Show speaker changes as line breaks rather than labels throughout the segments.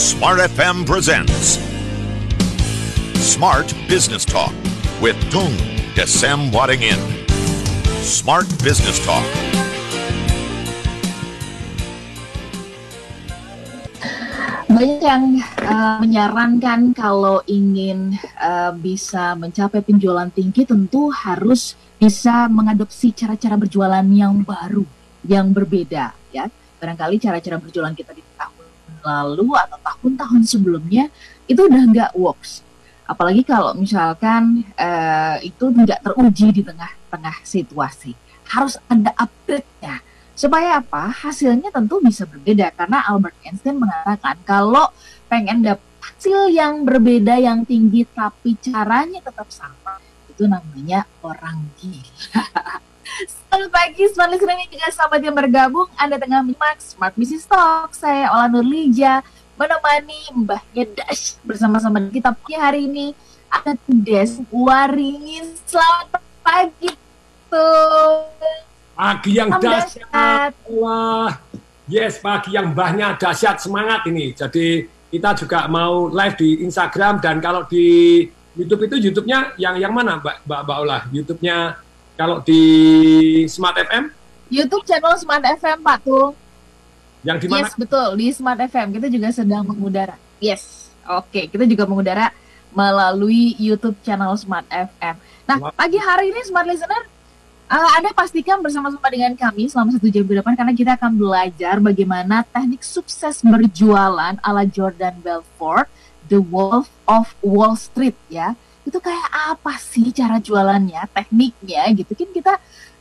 Smart FM presents Smart Business Talk with Tung Desem Wadding In. Smart Business Talk.
Banyak yang uh, menyarankan kalau ingin uh, bisa mencapai penjualan tinggi tentu harus bisa mengadopsi cara-cara berjualan yang baru, yang berbeda ya. Barangkali cara-cara berjualan kita di lalu atau tahun-tahun sebelumnya itu udah nggak works. Apalagi kalau misalkan uh, itu tidak teruji di tengah-tengah situasi. Harus ada upgrade-nya Supaya apa? Hasilnya tentu bisa berbeda karena Albert Einstein mengatakan kalau pengen dapat hasil yang berbeda yang tinggi tapi caranya tetap sama itu namanya orang gila. Selamat pagi, smart listener ini juga sahabat yang bergabung. Anda tengah menyimak Smart Business Talk. Saya Ola Nurlija menemani Mbahnya Dash bersama-sama kita pagi hari ini. Ada Des Waringin. Selamat pagi tuh.
Pagi yang dahsyat. Wah. Yes, pagi yang mbahnya dahsyat semangat ini. Jadi kita juga mau live di Instagram dan kalau di YouTube itu YouTube-nya yang yang mana Mbak Mbak, Mbak Olah? YouTube-nya kalau di Smart FM?
YouTube channel Smart FM Pak tuh.
Yang di mana?
Yes, betul, di Smart FM. Kita juga sedang mengudara. Yes. Oke, kita juga mengudara melalui YouTube channel Smart FM. Nah, pagi hari ini Smart Listener Uh, anda pastikan bersama-sama dengan kami selama satu jam ke depan karena kita akan belajar bagaimana teknik sukses berjualan ala Jordan Belfort, The Wolf of Wall Street ya. Itu kayak apa sih cara jualannya, tekniknya gitu kan kita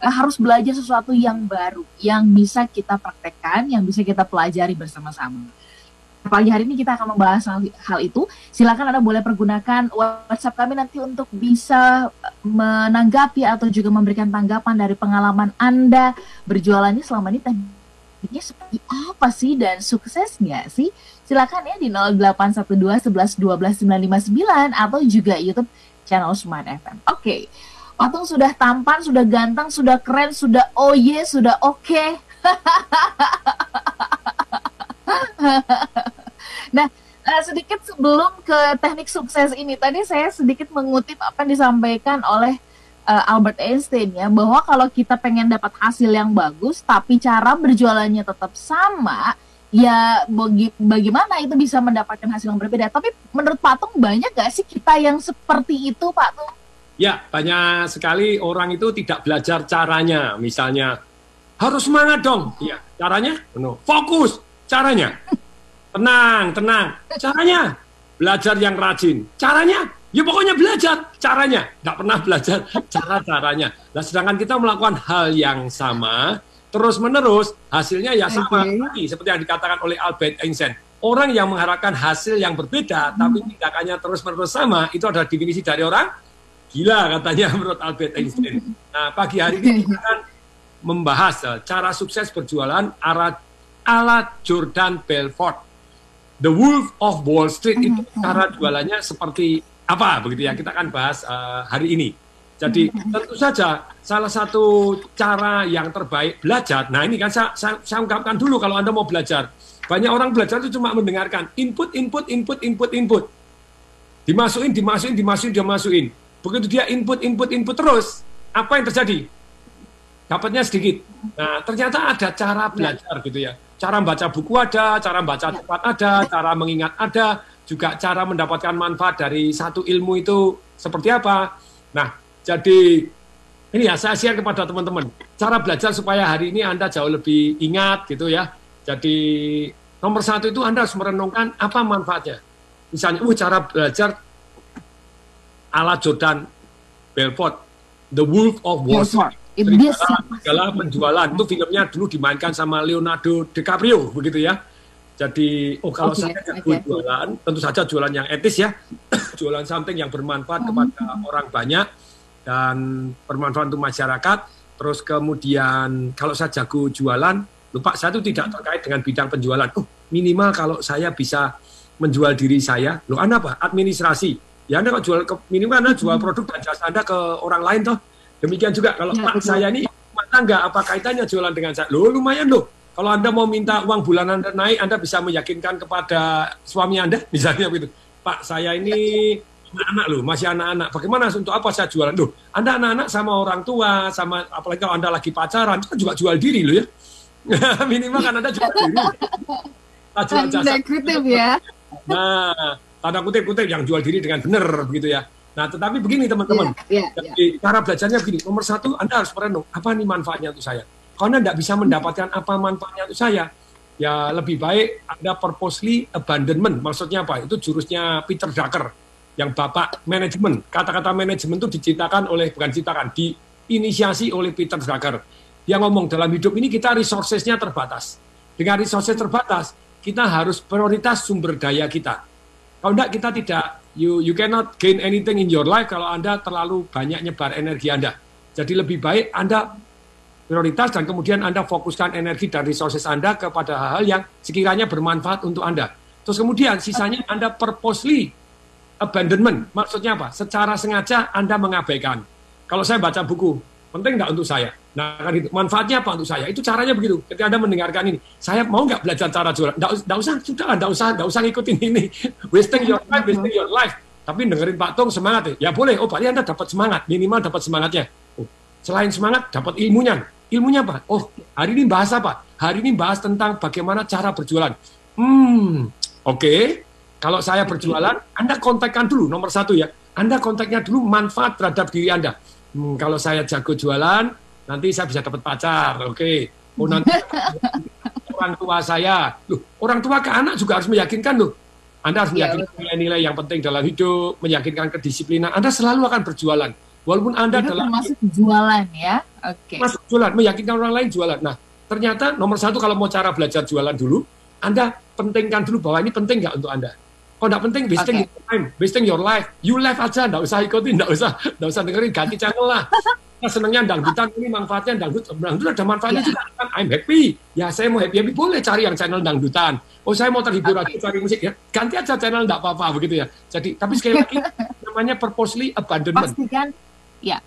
uh, harus belajar sesuatu yang baru, yang bisa kita praktekkan, yang bisa kita pelajari bersama-sama pagi hari ini kita akan membahas hal, hal itu. Silakan Anda boleh pergunakan WhatsApp kami nanti untuk bisa eh, menanggapi atau juga memberikan tanggapan dari pengalaman Anda berjualannya selama ini tekniknya seperti apa sih dan sukses nggak sih? Silakan ya di 0812 11 12 959 atau juga YouTube channel Smart FM. Oke. Okay. Patung sudah tampan, sudah ganteng, sudah keren, sudah oh yeah, sudah oke. Okay. nah, uh, sedikit sebelum ke teknik sukses ini, tadi saya sedikit mengutip apa yang disampaikan oleh uh, Albert Einstein ya, bahwa kalau kita pengen dapat hasil yang bagus, tapi cara berjualannya tetap sama, ya bagi, bagaimana itu bisa mendapatkan hasil yang berbeda. Tapi menurut Patung banyak gak sih kita yang seperti itu, Pak Tung?
Ya, banyak sekali orang itu tidak belajar caranya. Misalnya, harus semangat dong. Ya, caranya? No. Fokus Caranya, tenang, tenang. Caranya, belajar yang rajin. Caranya, ya pokoknya belajar. Caranya, nggak pernah belajar cara-caranya. Nah, sedangkan kita melakukan hal yang sama, terus-menerus, hasilnya ya sama. Okay. Seperti yang dikatakan oleh Albert Einstein. Orang yang mengharapkan hasil yang berbeda, hmm. tapi tindakannya terus-menerus sama, itu adalah definisi dari orang gila katanya menurut Albert Einstein. Nah, pagi hari ini kita akan membahas uh, cara sukses berjualan arah ala Jordan Belfort. The Wolf of Wall Street itu mm-hmm. cara jualannya seperti apa begitu ya kita akan bahas uh, hari ini. Jadi tentu saja salah satu cara yang terbaik belajar. Nah ini kan saya, saya, saya ungkapkan dulu kalau anda mau belajar. Banyak orang belajar itu cuma mendengarkan input, input, input, input, input. Dimasukin, dimasukin, dimasukin, dimasukin. Begitu dia input, input, input terus, apa yang terjadi? Dapatnya sedikit. Nah ternyata ada cara belajar gitu ya cara baca buku ada, cara baca ya. cepat ada, cara mengingat ada, juga cara mendapatkan manfaat dari satu ilmu itu seperti apa. Nah, jadi ini ya saya share kepada teman-teman. Cara belajar supaya hari ini Anda jauh lebih ingat gitu ya. Jadi nomor satu itu Anda harus merenungkan apa manfaatnya. Misalnya, uh, cara belajar ala Jordan Belfort, The Wolf of Wall Street dia segala penjualan itu filmnya dulu dimainkan sama Leonardo DiCaprio begitu ya. Jadi oh kalau okay, saya okay. jualan tentu saja jualan yang etis ya, jualan something yang bermanfaat hmm. kepada orang banyak dan bermanfaat untuk masyarakat. Terus kemudian kalau saya jago jualan, lupa saya itu tidak terkait dengan bidang penjualan. Oh minimal kalau saya bisa menjual diri saya, lo anda apa? Administrasi. Ya anda kalau jual ke, minimal anda jual produk dan jasa anda ke orang lain toh Demikian juga kalau ya, Pak betul. saya ini rumah tangga, apa kaitannya jualan dengan saya? Loh lumayan loh. Kalau Anda mau minta uang bulanan Anda naik, Anda bisa meyakinkan kepada suami Anda, misalnya begitu. Pak, saya ini anak-anak loh, masih anak-anak. Bagaimana untuk apa saya jualan? Loh, Anda anak-anak sama orang tua, sama apalagi kalau Anda lagi pacaran, kan juga jual diri loh ya. Minimal kan Anda jual diri.
Nah, jual jasa. kutip ya.
Nah, tanda kutip-kutip yang jual diri dengan benar begitu ya. Nah, tetapi begini teman-teman,
yeah, yeah, yeah.
cara belajarnya begini. Nomor satu, Anda harus merenung, apa nih manfaatnya untuk saya? Kalau Anda tidak bisa mendapatkan apa manfaatnya untuk saya, ya lebih baik Anda purposely abandonment. Maksudnya apa? Itu jurusnya Peter Drucker, yang bapak manajemen. Kata-kata manajemen itu diciptakan oleh, bukan ciptakan, diinisiasi oleh Peter Drucker. Dia ngomong dalam hidup ini kita resourcesnya terbatas. Dengan resources terbatas, kita harus prioritas sumber daya kita. Kalau tidak, kita tidak, you, you cannot gain anything in your life kalau Anda terlalu banyak nyebar energi Anda. Jadi lebih baik Anda prioritas dan kemudian Anda fokuskan energi dan resources Anda kepada hal-hal yang sekiranya bermanfaat untuk Anda. Terus kemudian sisanya Anda purposely abandonment. Maksudnya apa? Secara sengaja Anda mengabaikan. Kalau saya baca buku, penting nggak untuk saya? Nah, kan itu. Manfaatnya apa untuk saya? Itu caranya begitu. Ketika Anda mendengarkan ini, saya mau nggak belajar cara jualan? Nggak, usah, sudah nggak usah, nggak usah ngikutin ini. wasting your time, wasting your life. Tapi dengerin Pak Tong semangat ya. Ya boleh, oh berarti Anda dapat semangat, minimal dapat semangatnya. Oh, selain semangat, dapat ilmunya. Ilmunya apa? Oh, hari ini bahas apa? Hari ini bahas tentang bagaimana cara berjualan. Hmm, oke. Okay. Kalau saya berjualan, Anda kontakkan dulu nomor satu ya. Anda kontaknya dulu manfaat terhadap diri Anda. Hmm, kalau saya jago jualan, nanti saya bisa dapat pacar. Oke. Okay. Oh nanti orang tua saya. Loh, orang tua ke anak juga harus meyakinkan loh. Anda harus iya, meyakinkan nilai-nilai yang penting dalam hidup, meyakinkan kedisiplinan. Anda selalu akan berjualan. Walaupun Anda
Itu dalam termasuk jualan ya. Oke. Okay.
Masuk jualan, meyakinkan orang lain jualan. Nah, ternyata nomor satu kalau mau cara belajar jualan dulu, Anda pentingkan dulu bahwa ini penting nggak untuk Anda. Kalau nggak penting, wasting okay. your time, wasting your life. You life aja, nggak usah ikutin, nggak usah, nggak usah dengerin, ganti channel lah. Nah, senangnya dangdutan ini manfaatnya dangdut, dangdut ada manfaatnya yeah. juga. Kan I'm happy. Ya saya mau happy, happy boleh cari yang channel dangdutan. Oh saya mau terhibur okay. aja cari musik ya, ganti aja channel nggak apa-apa begitu ya. Jadi tapi sekali lagi namanya purposely abandonment.
Pastikan ya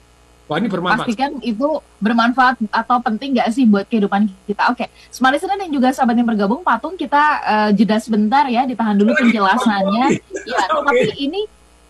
Wah, ini bermanfaat.
Pastikan itu bermanfaat atau penting nggak sih buat kehidupan kita. Oke, Smart Listener yang juga sahabat yang bergabung, patung kita uh, jeda sebentar ya, ditahan dulu penjelasannya. Ya, okay. tapi ini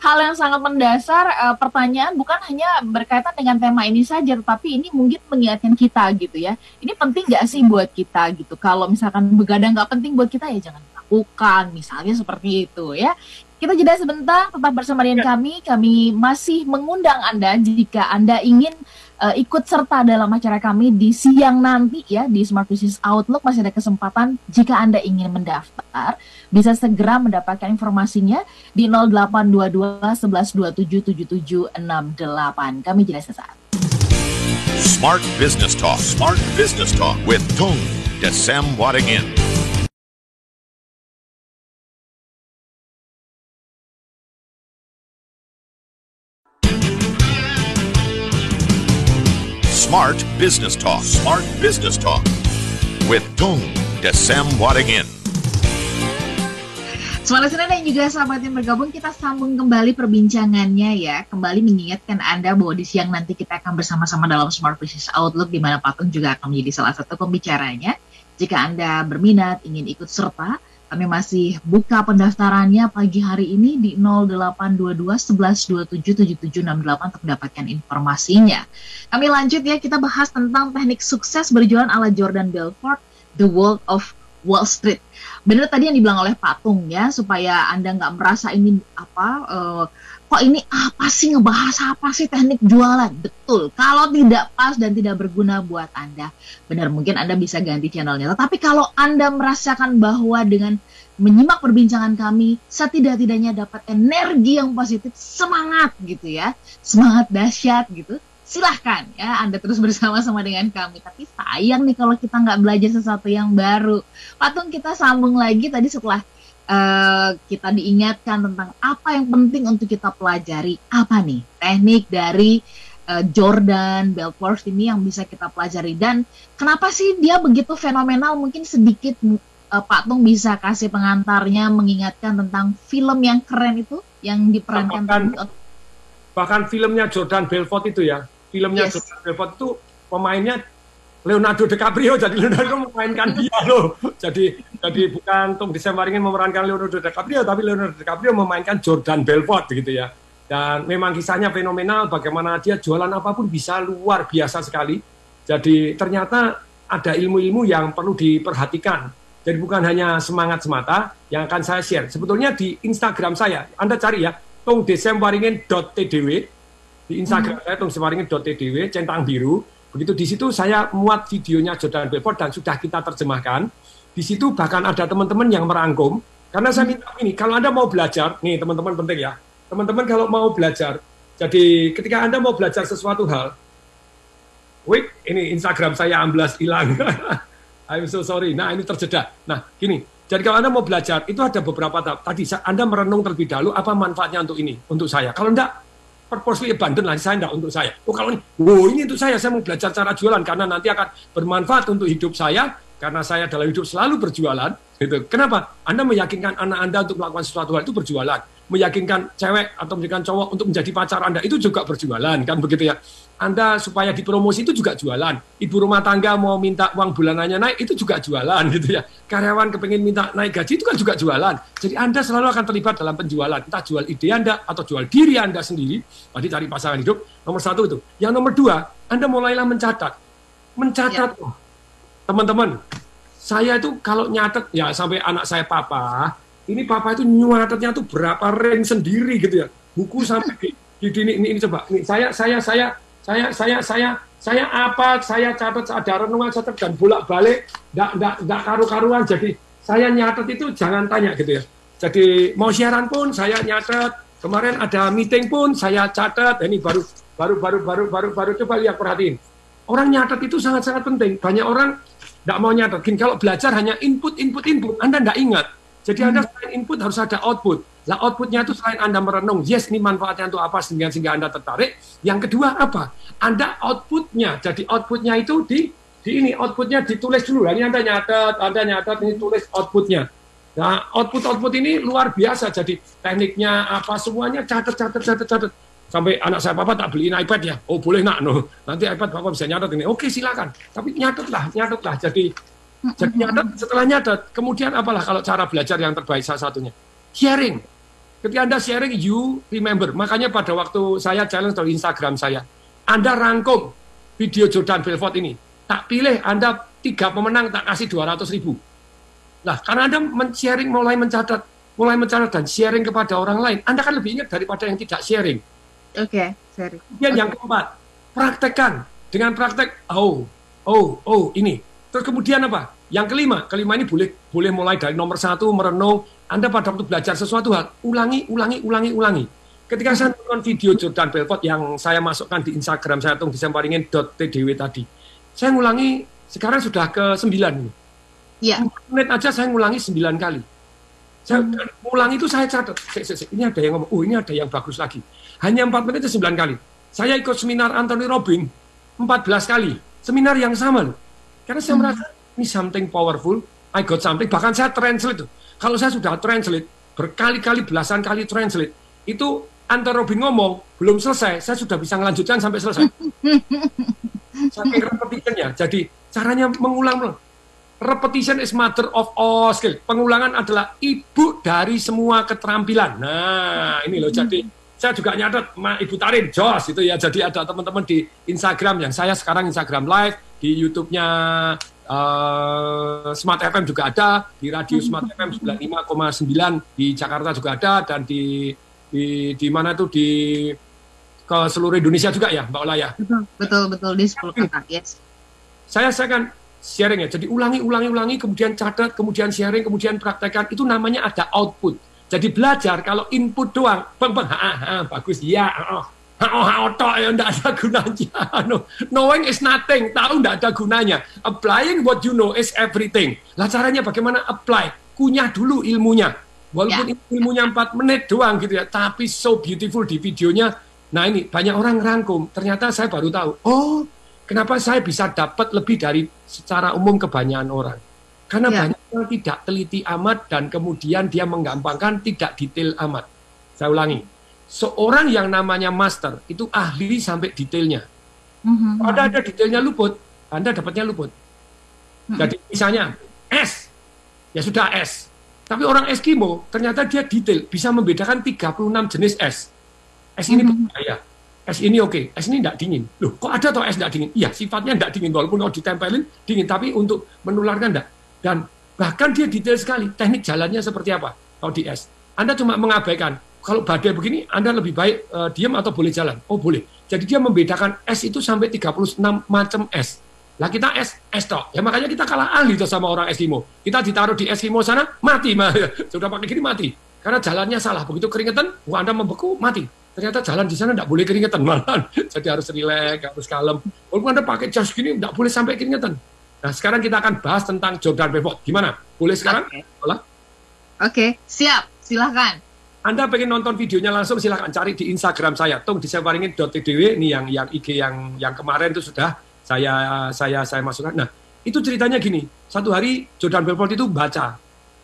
hal yang sangat mendasar uh, pertanyaan bukan hanya berkaitan dengan tema ini saja, tetapi ini mungkin mengingatkan kita gitu ya. Ini penting nggak sih buat kita gitu? Kalau misalkan begadang nggak penting buat kita ya jangan lakukan, misalnya seperti itu ya. Kita jeda sebentar, tetap bersama dengan ya. kami. Kami masih mengundang Anda jika Anda ingin uh, ikut serta dalam acara kami di siang nanti ya di Smart Business Outlook masih ada kesempatan jika Anda ingin mendaftar bisa segera mendapatkan informasinya di 0822 1127 7768. Kami jeda sesaat.
Smart Business Talk. Smart Business Talk with Tung Desem Wadingin. Smart Business Talk. Smart Business Talk with Tung Desem Wadingin.
Smart Listener dan juga sahabat yang bergabung, kita sambung kembali perbincangannya ya. Kembali mengingatkan Anda bahwa di siang nanti kita akan bersama-sama dalam Smart Business Outlook, di mana Patung juga akan menjadi salah satu pembicaranya. Jika Anda berminat, ingin ikut serta, kami masih buka pendaftarannya pagi hari ini di 0822 11 27 untuk mendapatkan informasinya. Kami lanjut ya, kita bahas tentang teknik sukses berjualan ala Jordan Belfort, The World of Wall Street. Benar tadi yang dibilang oleh Patung ya, supaya Anda nggak merasa ini apa, uh, kok ini apa sih ngebahas apa sih teknik jualan? Betul. Kalau tidak pas dan tidak berguna buat Anda, benar mungkin Anda bisa ganti channelnya. Tetapi kalau Anda merasakan bahwa dengan menyimak perbincangan kami, setidak-tidaknya dapat energi yang positif, semangat gitu ya, semangat dahsyat gitu, silahkan ya Anda terus bersama-sama dengan kami. Tapi sayang nih kalau kita nggak belajar sesuatu yang baru. Patung kita sambung lagi tadi setelah uh, kita diingatkan tentang apa yang penting untuk kita pelajari. Apa nih teknik dari uh, Jordan Belfort ini yang bisa kita pelajari dan kenapa sih dia begitu fenomenal? Mungkin sedikit uh, Pak Tung bisa kasih pengantarnya mengingatkan tentang film yang keren itu yang diperankan
bahkan, bahkan filmnya Jordan Belfort itu ya filmnya yes. Jordan Belfort itu pemainnya Leonardo DiCaprio jadi Leonardo memainkan dia loh. Jadi jadi bukan Tung Desember ingin memerankan Leonardo DiCaprio tapi Leonardo DiCaprio memainkan Jordan Belfort gitu ya. Dan memang kisahnya fenomenal bagaimana dia jualan apa pun bisa luar biasa sekali. Jadi ternyata ada ilmu-ilmu yang perlu diperhatikan. Jadi bukan hanya semangat semata yang akan saya share. Sebetulnya di Instagram saya, Anda cari ya, tungdesemwaringin.tdw di Instagram hmm. saya tungdesemwaringin.tdw centang biru Begitu di situ saya muat videonya Jordan Belfort dan sudah kita terjemahkan. Di situ bahkan ada teman-teman yang merangkum. Karena saya minta ini, kalau Anda mau belajar, nih teman-teman penting ya, teman-teman kalau mau belajar, jadi ketika Anda mau belajar sesuatu hal, wait, ini Instagram saya amblas hilang. I'm so sorry. Nah, ini terjeda. Nah, gini, jadi kalau Anda mau belajar, itu ada beberapa tahap. Tadi Anda merenung terlebih dahulu apa manfaatnya untuk ini, untuk saya. Kalau enggak, purposely abandon lah, saya enggak untuk saya. Oh kalau ini, oh ini untuk saya, saya mau belajar cara jualan karena nanti akan bermanfaat untuk hidup saya, karena saya dalam hidup selalu berjualan. Gitu. Kenapa? Anda meyakinkan anak Anda untuk melakukan sesuatu hal itu berjualan. Meyakinkan cewek atau meyakinkan cowok untuk menjadi pacar Anda itu juga berjualan, kan begitu ya. Anda supaya dipromosi itu juga jualan. Ibu rumah tangga mau minta uang bulanannya naik itu juga jualan gitu ya. Karyawan kepengen minta naik gaji itu kan juga jualan. Jadi Anda selalu akan terlibat dalam penjualan. Entah jual ide Anda atau jual diri Anda sendiri. Tadi cari pasangan hidup. Nomor satu itu. Yang nomor dua, Anda mulailah mencatat. Mencatat. Ya. Teman-teman, saya itu kalau nyatet ya sampai anak saya papa, ini papa itu nyatetnya tuh berapa ring sendiri gitu ya. Buku sampai di, di, di ini, ini, ini coba. Ini saya saya saya saya saya saya saya apa saya catat ada renungan catat dan bolak balik nggak nggak nggak karu-karuan. Jadi saya nyatet itu jangan tanya gitu ya. Jadi mau siaran pun saya nyatet. Kemarin ada meeting pun saya catat. Ini baru baru baru baru baru baru. Coba lihat perhatiin. Orang nyatet itu sangat sangat penting. Banyak orang nggak mau nyatet. Kalau belajar hanya input input input. Anda nggak ingat jadi anda hmm. selain input harus ada output lah outputnya itu selain Anda merenung, yes ini manfaatnya untuk apa sehingga, sehingga Anda tertarik. Yang kedua apa? Anda outputnya, jadi outputnya itu di, di ini, outputnya ditulis dulu. Ini Anda nyatet, Anda nyatet, ini tulis outputnya. Nah, output-output ini luar biasa. Jadi tekniknya apa semuanya catat, catat, catat, catat. Sampai anak saya papa tak beliin iPad ya. Oh boleh nak, no. Nanti iPad papa bisa nyatet ini. Oke silakan. Tapi nyatetlah, nyatetlah. Jadi jadi nyatet, setelah nyatet, kemudian apalah kalau cara belajar yang terbaik salah satunya? Sharing Ketika Anda sharing, you remember. Makanya pada waktu saya challenge di Instagram saya, Anda rangkum video Jordan Belfort ini. Tak pilih Anda tiga pemenang, tak kasih 200 ribu. Nah, karena Anda men-sharing, mulai mencatat, mulai mencatat dan sharing kepada orang lain, Anda kan lebih ingat daripada yang tidak sharing.
Oke, okay, sharing.
Kemudian okay. yang keempat, praktekkan. Dengan praktek, oh, oh, oh, ini. Terus kemudian apa? Yang kelima, kelima ini boleh boleh mulai dari nomor satu merenung, anda pada waktu belajar sesuatu hal, ulangi, ulangi, ulangi, ulangi. Ketika saya nonton video Jordan Belfort yang saya masukkan di Instagram saya, tung disemparingin.tdw tadi, saya ngulangi sekarang sudah ke sembilan.
Iya.
Menit aja saya ngulangi sembilan kali. Saya hmm. ulangi itu saya catat. Ini ada yang ngomong, oh ini ada yang bagus lagi. Hanya empat menit itu sembilan kali. Saya ikut seminar Anthony Robin empat belas kali. Seminar yang sama loh. Karena saya hmm. merasa ini something powerful. I got something. Bahkan saya translate tuh kalau saya sudah translate, berkali-kali, belasan kali translate, itu antar Robin ngomong, belum selesai, saya sudah bisa melanjutkan sampai selesai. Saking repetitionnya. Jadi, caranya mengulang. Repetition is mother of all skill. Pengulangan adalah ibu dari semua keterampilan. Nah, ini loh. Jadi, saya juga nyatet Ma Ibu Tarin, Jos itu ya. Jadi ada teman-teman di Instagram yang saya sekarang Instagram live, di YouTube-nya Uh, Smart FM juga ada di radio hmm. Smart FM 95,9 di Jakarta juga ada dan di di di mana tuh di ke seluruh Indonesia juga ya Mbak Ola ya.
Betul betul betul di 10 kota yes.
Saya saya kan sharing ya. Jadi ulangi ulangi ulangi kemudian catat kemudian sharing kemudian praktekkan itu namanya ada output. Jadi belajar kalau input doang, bang bang, ha, ha, bagus ya, oh, oh, oh tok ya ndak ada gunanya. No, knowing is nothing, tahu ndak ada gunanya. Applying what you know is everything. Lah caranya bagaimana apply? Kunyah dulu ilmunya. Walaupun yeah. ilmunya 4 menit doang gitu ya, tapi so beautiful di videonya. Nah ini banyak orang rangkum. Ternyata saya baru tahu. Oh, kenapa saya bisa dapat lebih dari secara umum kebanyakan orang? Karena yeah. banyak orang tidak teliti amat dan kemudian dia menggampangkan tidak detail amat. Saya ulangi seorang yang namanya master itu ahli sampai detailnya. Mm-hmm. Ada ada detailnya luput, Anda dapatnya luput. Jadi misalnya es, ya sudah es. Tapi orang Eskimo ternyata dia detail bisa membedakan 36 jenis es. Es ini
Mhm.
berbahaya. Es ini oke, es ini tidak dingin. Loh, kok ada toh es tidak dingin? Iya, sifatnya tidak dingin walaupun kalau ditempelin dingin, tapi untuk menularkan tidak. Dan bahkan dia detail sekali teknik jalannya seperti apa kalau di es. Anda cuma mengabaikan. Kalau badai begini, Anda lebih baik eh, diam atau boleh jalan? Oh, boleh. Jadi dia membedakan es itu sampai 36 macam es. Lah kita es, es toh. Ya makanya kita kalah ahli tuh sama orang Eskimo. Kita ditaruh di Eskimo sana, mati. mah. Sudah pakai gini mati. Karena jalannya salah. Begitu keringetan, wah Anda membeku, mati. Ternyata jalan di sana tidak boleh keringetan malahan. Jadi harus rileks, harus kalem. Walaupun Anda pakai jas gini, tidak boleh sampai keringetan. Nah sekarang kita akan bahas tentang Jordan Belfort. Gimana? Boleh sekarang?
Oke.
Olah?
Oke, siap. Silahkan.
Anda pengen nonton videonya langsung silahkan cari di Instagram saya. Tong diseparingin.tdw ini yang yang IG yang yang kemarin itu sudah saya saya saya masukkan. Nah itu ceritanya gini. Satu hari Jordan Belfort itu baca.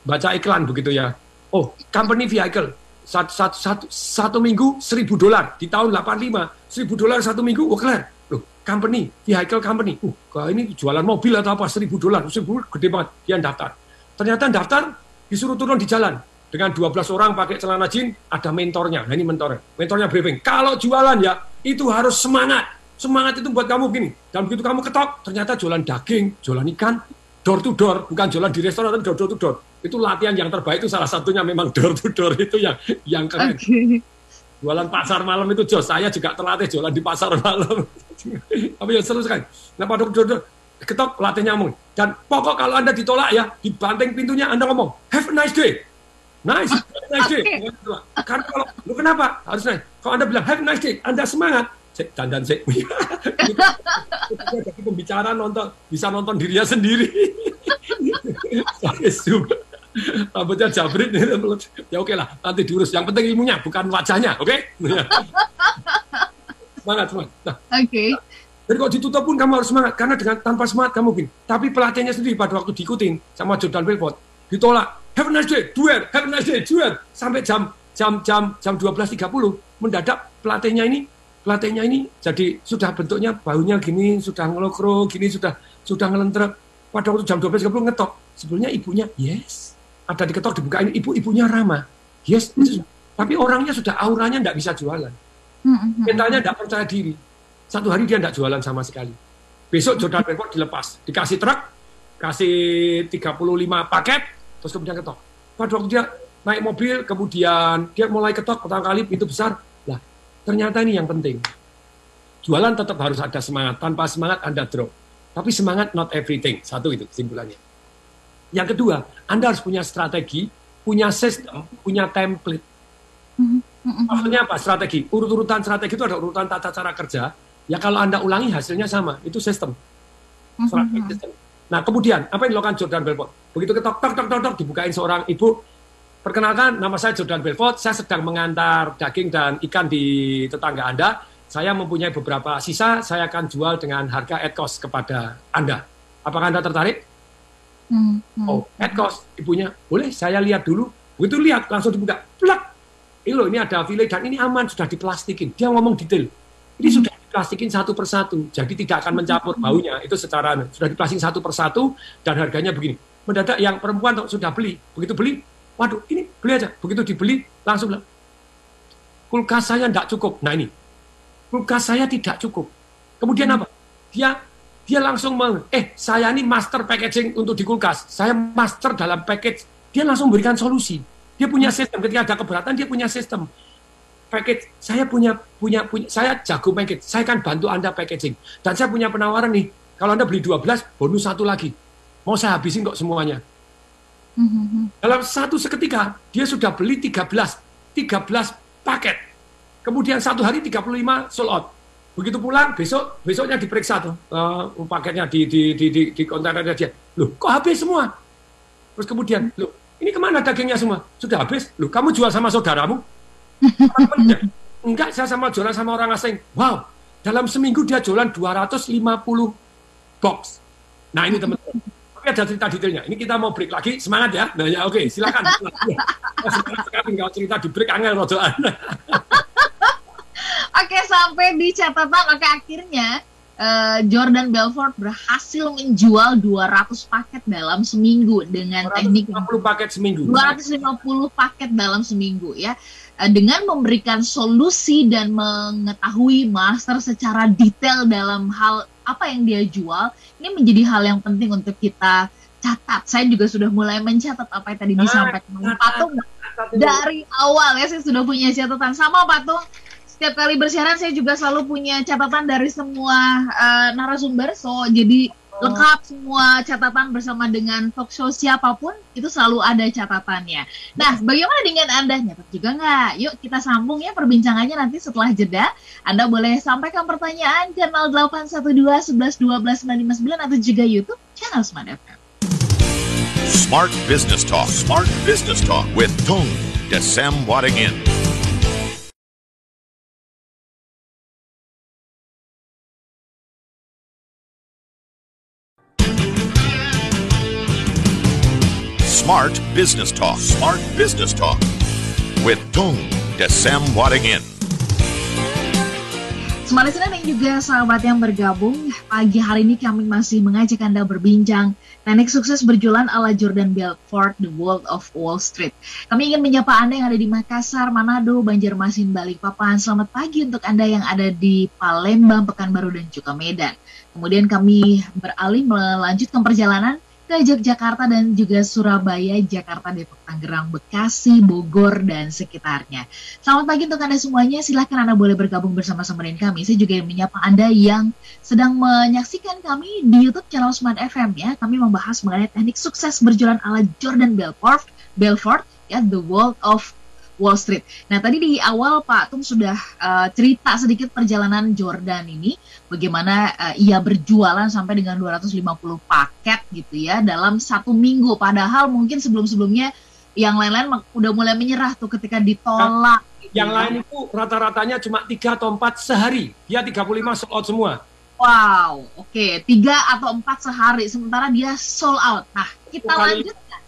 Baca iklan begitu ya. Oh company vehicle. Satu satu satu, satu minggu seribu dolar. Di tahun 85 seribu dolar satu minggu. Oh kelar loh company vehicle company. Uh kok ini jualan mobil atau apa? Seribu dolar. Seribu gede banget. Dia daftar. Ternyata daftar disuruh turun di jalan dengan 12 orang pakai celana jeans, ada mentornya. Nah ini mentornya. Mentornya briefing. Kalau jualan ya, itu harus semangat. Semangat itu buat kamu gini. Dan begitu kamu ketok, ternyata jualan daging, jualan ikan, door to door. Bukan jualan di restoran, tapi door to door. Itu latihan yang terbaik, itu salah satunya memang door to door. Itu yang yang keren.
Oke.
Jualan pasar malam itu jos. Saya juga terlatih jualan di pasar malam. Tapi ya seru sekali. Nah pada waktu ketok latihnya ngomong. Dan pokok kalau Anda ditolak ya, dibanting pintunya Anda ngomong, have a nice day. Nice, have a nice day. Karena kalau, lu kenapa? Harus nice. Kalau Anda bilang have a nice day, Anda semangat. Cek, dandan cek. Jadi pembicara nonton, bisa nonton dirinya sendiri. Saya suka. Rambutnya jabrit. Ya oke lah, nanti diurus. Yang penting ilmunya, bukan wajahnya, oke? semangat, semangat. Nah,
Oke.
jadi kalau ditutup pun kamu harus semangat karena dengan tanpa semangat kamu mungkin. Tapi pelatihnya sendiri pada waktu diikutin sama Jordan Belfort ditolak. Have a nice day, duet. Have a nice day, duet. Sampai jam jam jam jam 12.30 mendadak pelatihnya ini. Pelatihnya ini jadi sudah bentuknya baunya gini sudah ngelokro gini sudah sudah ngelentrek. Pada waktu jam 12.30 ngetok. Sebelumnya ibunya yes. Ada diketok dibukain ibu ibunya ramah. Yes itu- tapi orangnya sudah auranya tidak bisa jualan.
Hmm, hmm, hmm.
mentalnya tidak percaya diri. Satu hari dia tidak jualan sama sekali. Besok Jordan Belfort dilepas, dikasih truk, kasih 35 paket, terus kemudian ketok. Pada waktu dia naik mobil, kemudian dia mulai ketok pertama kali pintu besar. Lah, ternyata ini yang penting. Jualan tetap harus ada semangat. Tanpa semangat Anda drop. Tapi semangat not everything. Satu itu kesimpulannya. Yang kedua, Anda harus punya strategi, punya sistem, punya template.
Hmm, hmm, hmm.
Maksudnya apa? Strategi. Urut-urutan strategi itu ada urutan tata cara kerja. Ya kalau Anda ulangi hasilnya sama. Itu sistem. Strategi
hmm,
sistem. Nah kemudian apa yang dilakukan Jordan Belfort? Begitu ketok tok tok tok tok dibukain seorang ibu. Perkenalkan nama saya Jordan Belfort. Saya sedang mengantar daging dan ikan di tetangga Anda. Saya mempunyai beberapa sisa. Saya akan jual dengan harga at cost kepada Anda. Apakah Anda tertarik?
hmm, hmm.
Oh, at cost. Ibunya, boleh saya lihat dulu. Begitu lihat, langsung dibuka. Plak! Ini loh, ini ada file dan ini aman, sudah diplastikin. Dia ngomong detail. Ini sudah diplastikin satu persatu, jadi tidak akan mencampur baunya. Itu secara, sudah diplastikin satu persatu, dan harganya begini. Mendadak yang perempuan tuh sudah beli. Begitu beli, waduh, ini beli aja. Begitu dibeli, langsung bilang, kulkas saya tidak cukup. Nah ini, kulkas saya tidak cukup. Kemudian apa? Dia dia langsung meng, eh saya ini master packaging untuk di kulkas. Saya master dalam package. Dia langsung memberikan solusi. Dia punya sistem. Ketika ada keberatan, dia punya sistem. Package, saya punya punya punya saya jago package. Saya akan bantu Anda packaging. Dan saya punya penawaran nih. Kalau Anda beli 12, bonus satu lagi. Mau saya habisin kok semuanya.
Hmm, hmm, hmm.
Dalam satu seketika, dia sudah beli 13, 13 paket. Kemudian satu hari 35 sold out. Begitu pulang, besok besoknya diperiksa tuh eh, paketnya di di di di, di kontainernya dia. Loh, kok habis semua? Terus kemudian, loh, ini ke mana dagingnya semua? Sudah habis. Loh, kamu jual sama saudaramu? Enggak, saya sama jualan sama orang asing. Wow, dalam seminggu dia jualan 250 box. Nah ini teman-teman. Tapi ada cerita detailnya. Ini kita mau break lagi. Semangat ya. Nah ya oke, silakan. Oh, semangat sekali kalau cerita di break angel rodoan.
Oke, sampai di catatan. Oke, akhirnya uh, Jordan Belfort berhasil menjual 200 paket dalam seminggu dengan
250
teknik
250 paket seminggu.
250 paket dalam seminggu ya dengan memberikan solusi dan mengetahui master secara detail dalam hal apa yang dia jual ini menjadi hal yang penting untuk kita catat. Saya juga sudah mulai mencatat apa yang tadi
Ah,
disampaikan oleh Patung dari awal ya saya sudah punya catatan sama Patung. Setiap kali bersiaran saya juga selalu punya catatan dari semua uh, narasumber. So jadi lengkap semua catatan bersama dengan talk show siapa pun itu selalu ada catatannya. Nah, bagaimana dengan Anda? Nyatat juga nggak? Yuk kita sambung ya perbincangannya nanti setelah jeda. Anda boleh sampaikan pertanyaan ke 0812 11 12 959 atau juga YouTube channel Smart FM.
Smart Business Talk. Smart Business Talk with Tung Desem Wadingin. Smart Business Talk. Smart Business Talk with Tung Desem Wadingin.
Smart listener dan juga sahabat yang bergabung, pagi hari ini kami masih mengajak Anda berbincang teknik sukses berjualan ala Jordan Belfort, The World of Wall Street. Kami ingin menyapa Anda yang ada di Makassar, Manado, Banjarmasin, Balikpapan. Selamat pagi untuk Anda yang ada di Palembang, Pekanbaru, dan juga Medan. Kemudian kami beralih melanjutkan perjalanan ke Yogyakarta dan juga Surabaya, Jakarta, Depok, Tangerang, Bekasi, Bogor, dan sekitarnya. Selamat pagi untuk Anda semuanya. Silahkan Anda boleh bergabung bersama-sama dengan kami. Saya juga menyapa Anda yang sedang menyaksikan kami di YouTube channel Smart FM ya. Kami membahas mengenai teknik sukses berjualan ala Jordan Belfort, Belfort ya, The World of Wall Street. Nah, tadi di awal Pak Tung sudah uh, cerita sedikit perjalanan Jordan ini, bagaimana uh, ia berjualan sampai dengan 250 paket gitu ya dalam satu minggu. Padahal mungkin sebelum-sebelumnya yang lain-lain udah mulai menyerah tuh ketika ditolak.
Gitu yang ya. lain itu rata-ratanya cuma tiga atau empat sehari. Dia 35 sold out semua.
Wow, oke, okay. tiga atau empat sehari, sementara dia sold out. Nah, kita lanjutkan,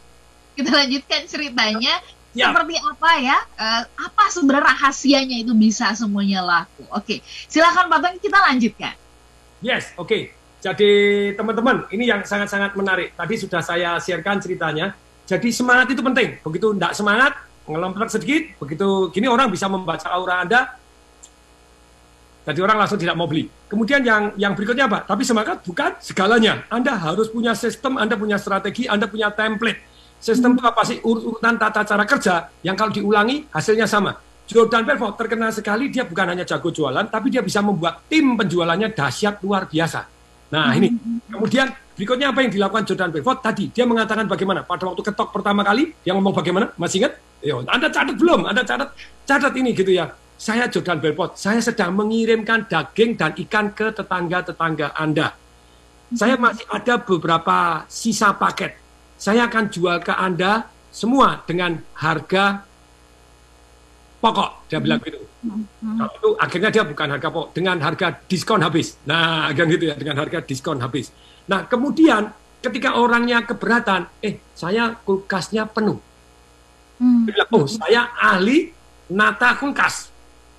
kita lanjutkan ceritanya ya. seperti apa ya? Uh, apa sebenarnya rahasianya itu bisa semuanya laku? Oke, okay. silakan Pak Teng, kita lanjutkan.
Yes, oke. Okay. Jadi teman-teman, ini yang sangat-sangat menarik. Tadi sudah saya sharekan ceritanya. Jadi semangat itu penting. Begitu tidak semangat, ngelompat sedikit, begitu gini orang bisa membaca aura Anda. Jadi orang langsung tidak mau beli. Kemudian yang yang berikutnya apa? Tapi semangat bukan segalanya. Anda harus punya sistem, Anda punya strategi, Anda punya template Sistem itu apa sih? Urutan tata cara kerja yang kalau diulangi hasilnya sama. Jordan Belfort terkenal sekali, dia bukan hanya jago jualan, tapi dia bisa membuat tim penjualannya dahsyat luar biasa. Nah ini, kemudian berikutnya apa yang dilakukan Jordan Belfort tadi? Dia mengatakan bagaimana? Pada waktu ketok pertama kali, dia ngomong bagaimana? Masih ingat? Yo, Anda catat belum? Anda catat, catat ini gitu ya. Saya Jordan Belfort, saya sedang mengirimkan daging dan ikan ke tetangga-tetangga Anda. Saya masih ada beberapa sisa paket saya akan jual ke Anda semua dengan harga pokok. Dia bilang gitu. Hmm. itu akhirnya dia bukan harga pokok, dengan harga diskon habis. Nah, kan gitu ya, dengan harga diskon habis. Nah, kemudian ketika orangnya keberatan, eh, saya kulkasnya penuh. Hmm. Dia bilang, oh, saya ahli nata kulkas.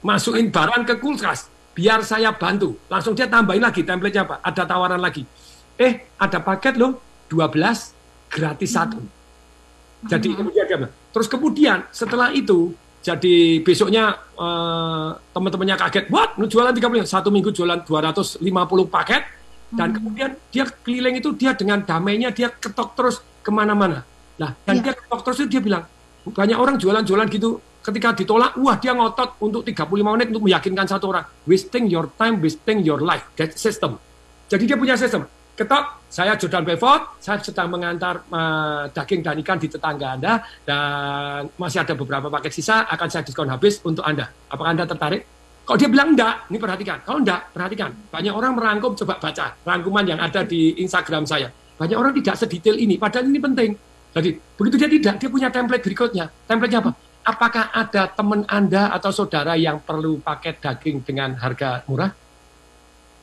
Masukin barang ke kulkas, biar saya bantu. Langsung dia tambahin lagi template-nya apa? Ada tawaran lagi. Eh, ada paket loh, 12 gratis satu. Jadi kemudian dia terus kemudian setelah itu jadi besoknya uh, teman-temannya kaget, what? Nu jualan 30 satu minggu jualan 250 paket dan hmm. kemudian dia keliling itu dia dengan damainya dia ketok terus ke mana-mana. Nah dan ya. dia ketok terus itu dia bilang banyak orang jualan-jualan gitu ketika ditolak, wah dia ngotot untuk 35 menit untuk meyakinkan satu orang, wasting your time, wasting your life, that system. Jadi dia punya sistem ketok, saya Jordan Belfort, saya sedang mengantar uh, daging dan ikan di tetangga Anda, dan masih ada beberapa paket sisa, akan saya diskon habis untuk Anda. Apakah Anda tertarik? Kalau dia bilang enggak, ini perhatikan. Kalau enggak, perhatikan. Banyak orang merangkum, coba baca rangkuman yang ada di Instagram saya. Banyak orang tidak sedetail ini, padahal ini penting. Jadi, begitu dia tidak, dia punya template berikutnya. Template-nya apa? Apakah ada teman Anda atau saudara yang perlu paket daging dengan harga murah?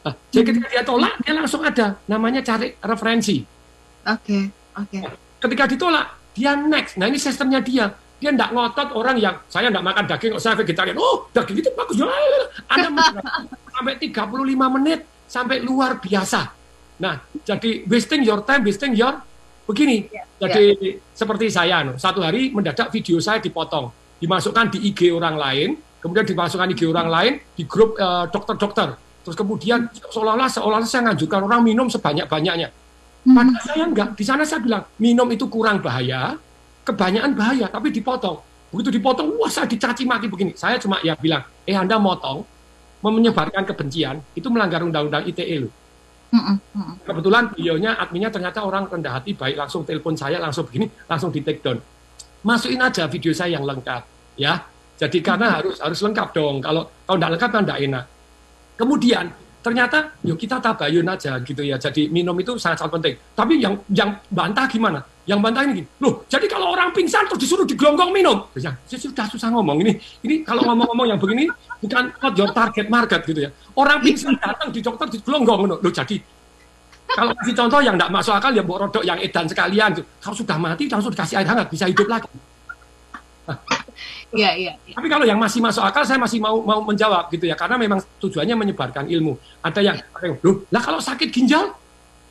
Nah, jadi ketika dia tolak, dia langsung ada namanya cari referensi.
Oke, okay, oke. Okay.
Ketika ditolak, dia next. Nah ini sistemnya dia. Dia tidak ngotot orang yang saya tidak makan daging, saya vegetarian. Oh, daging itu bagus. Anda sampai 35 menit sampai luar biasa. Nah, jadi wasting your time, wasting your begini.
Ya,
Jadi seperti saya, no, satu hari mendadak video saya dipotong, dimasukkan di IG orang lain, kemudian dimasukkan di IG orang lain di grup eh, dokter-dokter. Terus kemudian seolah-olah seolah-olah saya ngajukan orang minum sebanyak-banyaknya.
Mhm.
Padahal saya enggak. Di sana saya bilang minum itu kurang bahaya, kebanyakan bahaya, tapi dipotong. Begitu dipotong, wah saya dicaci maki begini. Saya cuma ya bilang, eh Anda motong, menyebarkan kebencian, itu melanggar undang-undang ITE loh.
Mm-mm, mm-mm.
Kebetulan beliaunya adminnya ternyata orang rendah hati baik langsung telepon saya langsung begini langsung di take down. Masukin aja video saya yang lengkap ya. Jadi karena harus harus lengkap dong. Kalau kalau tidak lengkap kan tidak enak. Kemudian ternyata yuk kita tabayun aja gitu ya. Jadi minum itu sangat sangat penting. Tapi yang yang bantah gimana? Yang bantah ini gini, loh jadi kalau orang pingsan terus disuruh digelonggong minum. Ya, saya sudah susah ngomong ini. Ini kalau ngomong-ngomong yang begini bukan not your target market gitu ya. Orang pingsan datang di dokter digelonggong loh. Jadi kalau kasih contoh yang tidak masuk akal ya mbok rodok yang edan sekalian. Kalau sudah mati langsung dikasih air hangat bisa hidup lagi.
Iya, iya. iya.
Tapi kalau yang masih masuk akal saya masih mau mau menjawab gitu ya karena memang tujuannya menyebarkan ilmu. Ada yang, ada yang loh, lah kalau sakit ginjal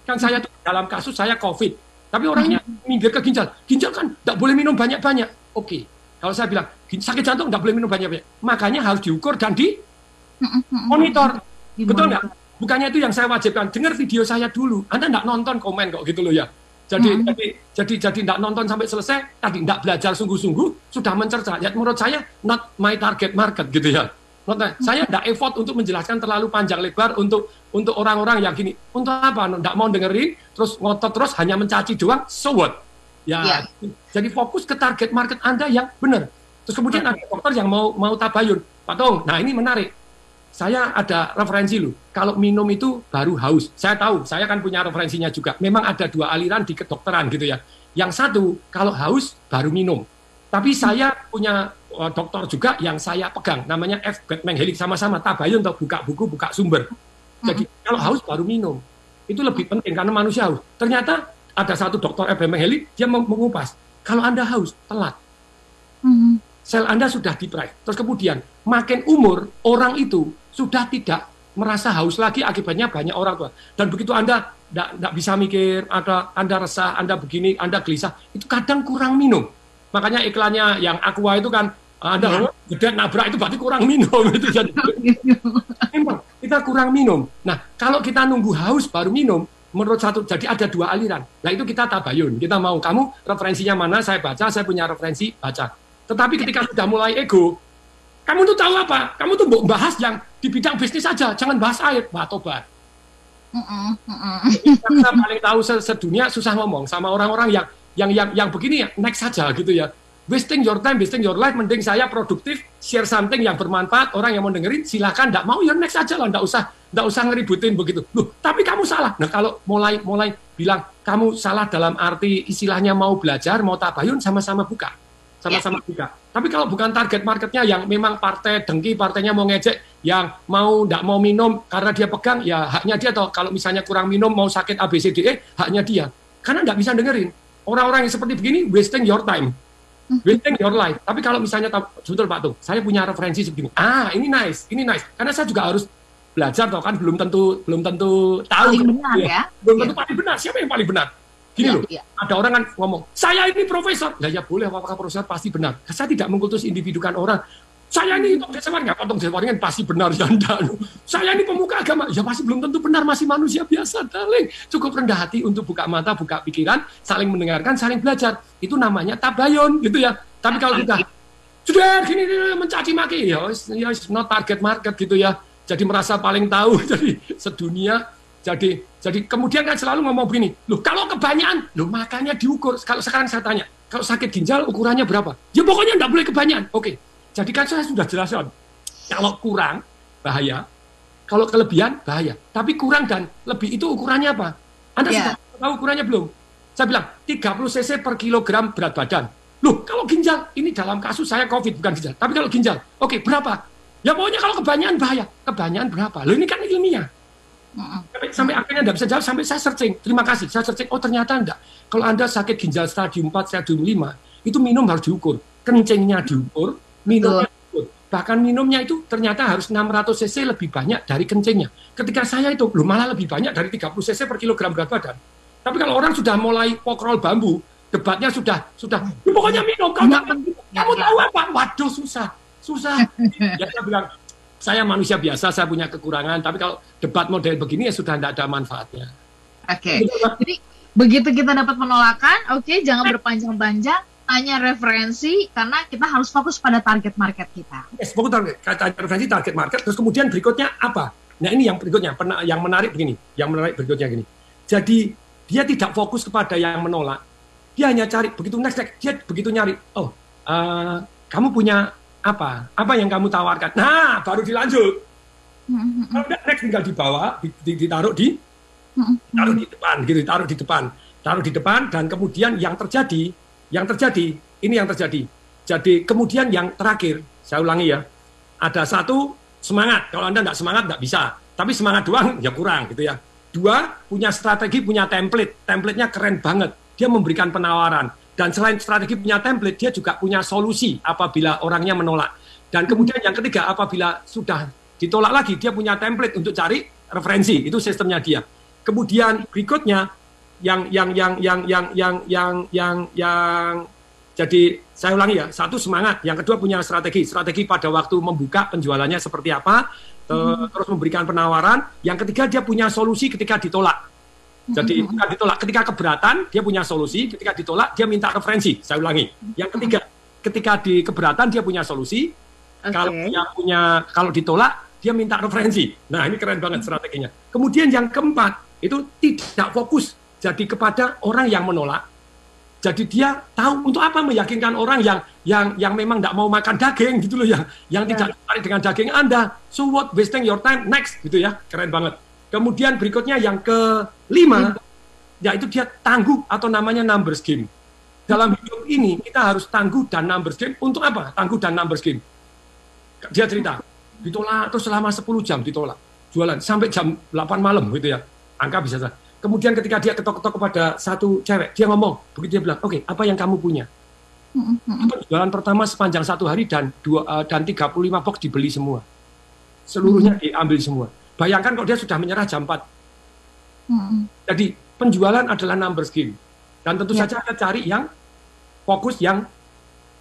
kan saya tuh dalam kasus saya COVID, tapi orangnya minggir ke ginjal. Ginjal kan tidak boleh minum banyak-banyak. Oke, kalau saya bilang "Gin- sakit jantung tidak boleh minum banyak-banyak, makanya harus diukur dan di
Mm-mm, mm-mm.
monitor. Betul nggak? Bukannya itu yang saya wajibkan. Dengar video saya dulu. Anda nggak nonton komen kok gitu loh ya. Jadi
Hmm.
jadi jadi jadi nggak nonton sampai selesai. Tadi nggak belajar sungguh-sungguh sudah mencerca. Ya menurut saya not my target market gitu ya. Not saya nggak effort untuk menjelaskan terlalu panjang lebar untuk untuk orang-orang yang gini. Untuk apa? Nggak mau dengerin, terus ngotot terus hanya mencaci doang. So what? Ya,
Ya.
jadi fokus ke target market Anda yang benar. Terus kemudian ada dokter yang mau mau tabayun. Pak Tong, nah ini menarik saya ada referensi lu. Kalau minum itu baru haus. Saya tahu, saya kan punya referensinya juga. Memang ada dua aliran di kedokteran gitu ya. Yang satu, kalau haus baru minum. Tapi saya punya uh, dokter juga yang saya pegang, namanya F. Batman Helik sama-sama tabayun atau buka buku, buka sumber. Jadi kalau haus baru minum. Itu lebih penting karena manusia haus. Ternyata ada satu dokter F. Batman Helik, dia meng- mengupas. Kalau Anda haus, telat
Mhm.
sel Anda sudah deprive. Terus kemudian makin umur orang itu sudah tidak merasa haus lagi akibatnya banyak orang tua. Dan begitu Anda tidak bisa mikir, ada Anda resah, Anda begini, Anda gelisah, itu kadang kurang minum. Makanya iklannya yang Aqua itu kan Anda gede nabrak itu berarti kurang minum itu jadi Memang, kita kurang minum. Nah, kalau kita nunggu haus baru minum, menurut satu, jadi ada dua aliran. Nah, itu kita tabayun. Kita mau, kamu referensinya mana, saya baca, saya punya referensi, baca. Tetapi ketika sudah mulai ego, kamu tuh tahu apa? Kamu tuh bahas yang di bidang bisnis saja, jangan bahas air, tobat.
Mm-mm, mm-mm.
Kita paling tahu se- sedunia susah ngomong sama orang-orang yang yang yang yang begini ya next saja gitu ya. Wasting your time, wasting your life, mending saya produktif, share something yang bermanfaat, orang yang mau dengerin silakan, nggak mau ya next aja lah, nggak usah nggak usah ngeributin begitu. Loh, tapi kamu salah. Nah kalau mulai mulai bilang kamu salah dalam arti istilahnya mau belajar, mau tabayun, sama-sama buka, sama-sama buka. Tapi kalau bukan target marketnya yang memang partai dengki, partainya mau ngejek, yang mau nggak mau minum karena dia pegang, ya haknya dia. Atau kalau misalnya kurang minum, mau sakit ABCDE, haknya dia. Karena nggak bisa dengerin. Orang-orang yang seperti begini, wasting your time. Wasting your life. Tapi kalau misalnya, betul Pak Tung, saya punya referensi seperti ini. Ah, ini nice, ini nice. Karena saya juga harus belajar, toh kan belum tentu belum tentu tahu.
Paling benar ya.
Belum tentu paling benar. Siapa yang paling benar? Gini
Iya,
loh,
iya.
ada orang kan ngomong, saya ini profesor. Lah ya boleh, apakah profesor pasti benar. Saya tidak mengkutus individu kan orang. Saya ini Tok Desewar, nggak potong Desewar kan pasti benar ya. Saya ini pemuka agama, ya pasti belum tentu benar, masih manusia biasa, darling. Cukup rendah hati untuk buka mata, buka pikiran, saling mendengarkan, saling belajar. Itu namanya tabayun, gitu ya. Tapi kalau kita sudah gini, gini, mencaci maki, ya, ya not target market gitu ya. Jadi merasa paling tahu, jadi sedunia jadi jadi kemudian kan selalu ngomong begini, loh kalau kebanyakan, loh makanya diukur. Kalau sekarang saya tanya, kalau sakit ginjal ukurannya berapa? Ya pokoknya enggak boleh kebanyakan. Oke, jadi kan saya sudah jelaskan. Kalau kurang bahaya, kalau kelebihan bahaya. Tapi kurang dan lebih itu ukurannya apa? Anda
Ya.
sudah tahu ukurannya belum? Saya bilang 30 cc per kilogram berat badan. Loh, kalau ginjal, ini dalam kasus saya COVID bukan ginjal. Tapi kalau ginjal, oke berapa? Ya pokoknya kalau kebanyakan bahaya. Kebanyakan berapa? Loh ini kan ilmiah. Sampai, sampai akhirnya tidak bisa jawab, sampai saya searching. Terima kasih, saya searching. Oh ternyata enggak. Kalau Anda sakit ginjal stadium 4, stadium 5, itu minum harus diukur. Kencingnya diukur, minumnya diukur. bahkan minumnya itu ternyata harus 600 cc lebih banyak dari kencingnya. Ketika saya itu belum malah lebih banyak dari 30 cc per kilogram berat badan. Tapi kalau orang sudah mulai pokrol bambu, debatnya sudah sudah "Ya, pokoknya minum kamu, kamu tahu apa? Waduh susah, susah. ya saya bilang saya manusia biasa, saya punya kekurangan, tapi kalau debat model begini ya sudah tidak ada manfaatnya.
Oke. Jadi begitu kita dapat penolakan, oke jangan berpanjang-panjang, tanya referensi karena kita harus fokus pada target market kita.
Yes, fokus target, tanya referensi target market, terus kemudian berikutnya apa? Nah ini yang berikutnya, pernah yang menarik begini, yang menarik berikutnya gini. Jadi dia tidak fokus kepada yang menolak, dia hanya cari begitu next, next dia begitu nyari, oh uh, kamu punya apa? Apa yang kamu tawarkan? Nah baru dilanjut. Kalau tidak next tinggal dibawa, ditaruh di taruh di depan gitu taruh di depan. Taruh di depan dan kemudian yang terjadi yang terjadi ini yang terjadi. Jadi kemudian yang terakhir saya ulangi ya ada satu semangat. Kalau anda nggak semangat nggak bisa. Tapi semangat doang ya kurang gitu ya. Dua punya strategi punya template. Templatenya keren banget. Dia memberikan penawaran dan selain strategi punya template dia juga punya solusi apabila orangnya menolak. Dan kemudian yang ketiga apabila sudah ditolak lagi dia punya template untuk cari referensi. Itu sistemnya dia. Kemudian berikutnya yang yang yang yang yang yang yang yang yang jadi saya ulangi ya satu semangat. Yang kedua punya strategi. Strategi pada waktu membuka penjualannya seperti apa hmm. terus memberikan penawaran. Yang ketiga dia punya solusi ketika ditolak jadi ketika ditolak ketika keberatan dia punya solusi ketika ditolak dia minta referensi saya ulangi yang ketiga ketika di keberatan dia punya solusi okay. kalau dia punya kalau ditolak dia minta referensi nah ini keren banget strateginya kemudian yang keempat itu tidak fokus jadi kepada orang yang menolak. Jadi dia tahu untuk apa meyakinkan orang yang yang yang memang tidak mau makan daging gitu loh yang yang yeah. tidak tertarik dengan daging Anda. So what wasting your time next gitu ya. Keren banget. Kemudian berikutnya yang kelima yaitu dia tangguh atau namanya numbers game. Dalam hidup ini kita harus tangguh dan numbers game untuk apa? Tangguh dan numbers game. Dia cerita, ditolak terus selama 10 jam ditolak. Jualan sampai jam 8 malam gitu ya angka bisa saja. Kemudian ketika dia ketok-ketok kepada satu cewek, dia ngomong, begitu dia bilang, oke, okay, apa yang kamu punya? Penjualan pertama sepanjang satu hari dan dua uh, dan 35 box dibeli semua. Seluruhnya diambil semua. Bayangkan kalau dia sudah menyerah jam 4. Mm-hmm. Jadi penjualan adalah number scheme. Dan tentu yeah. saja kita cari yang fokus yang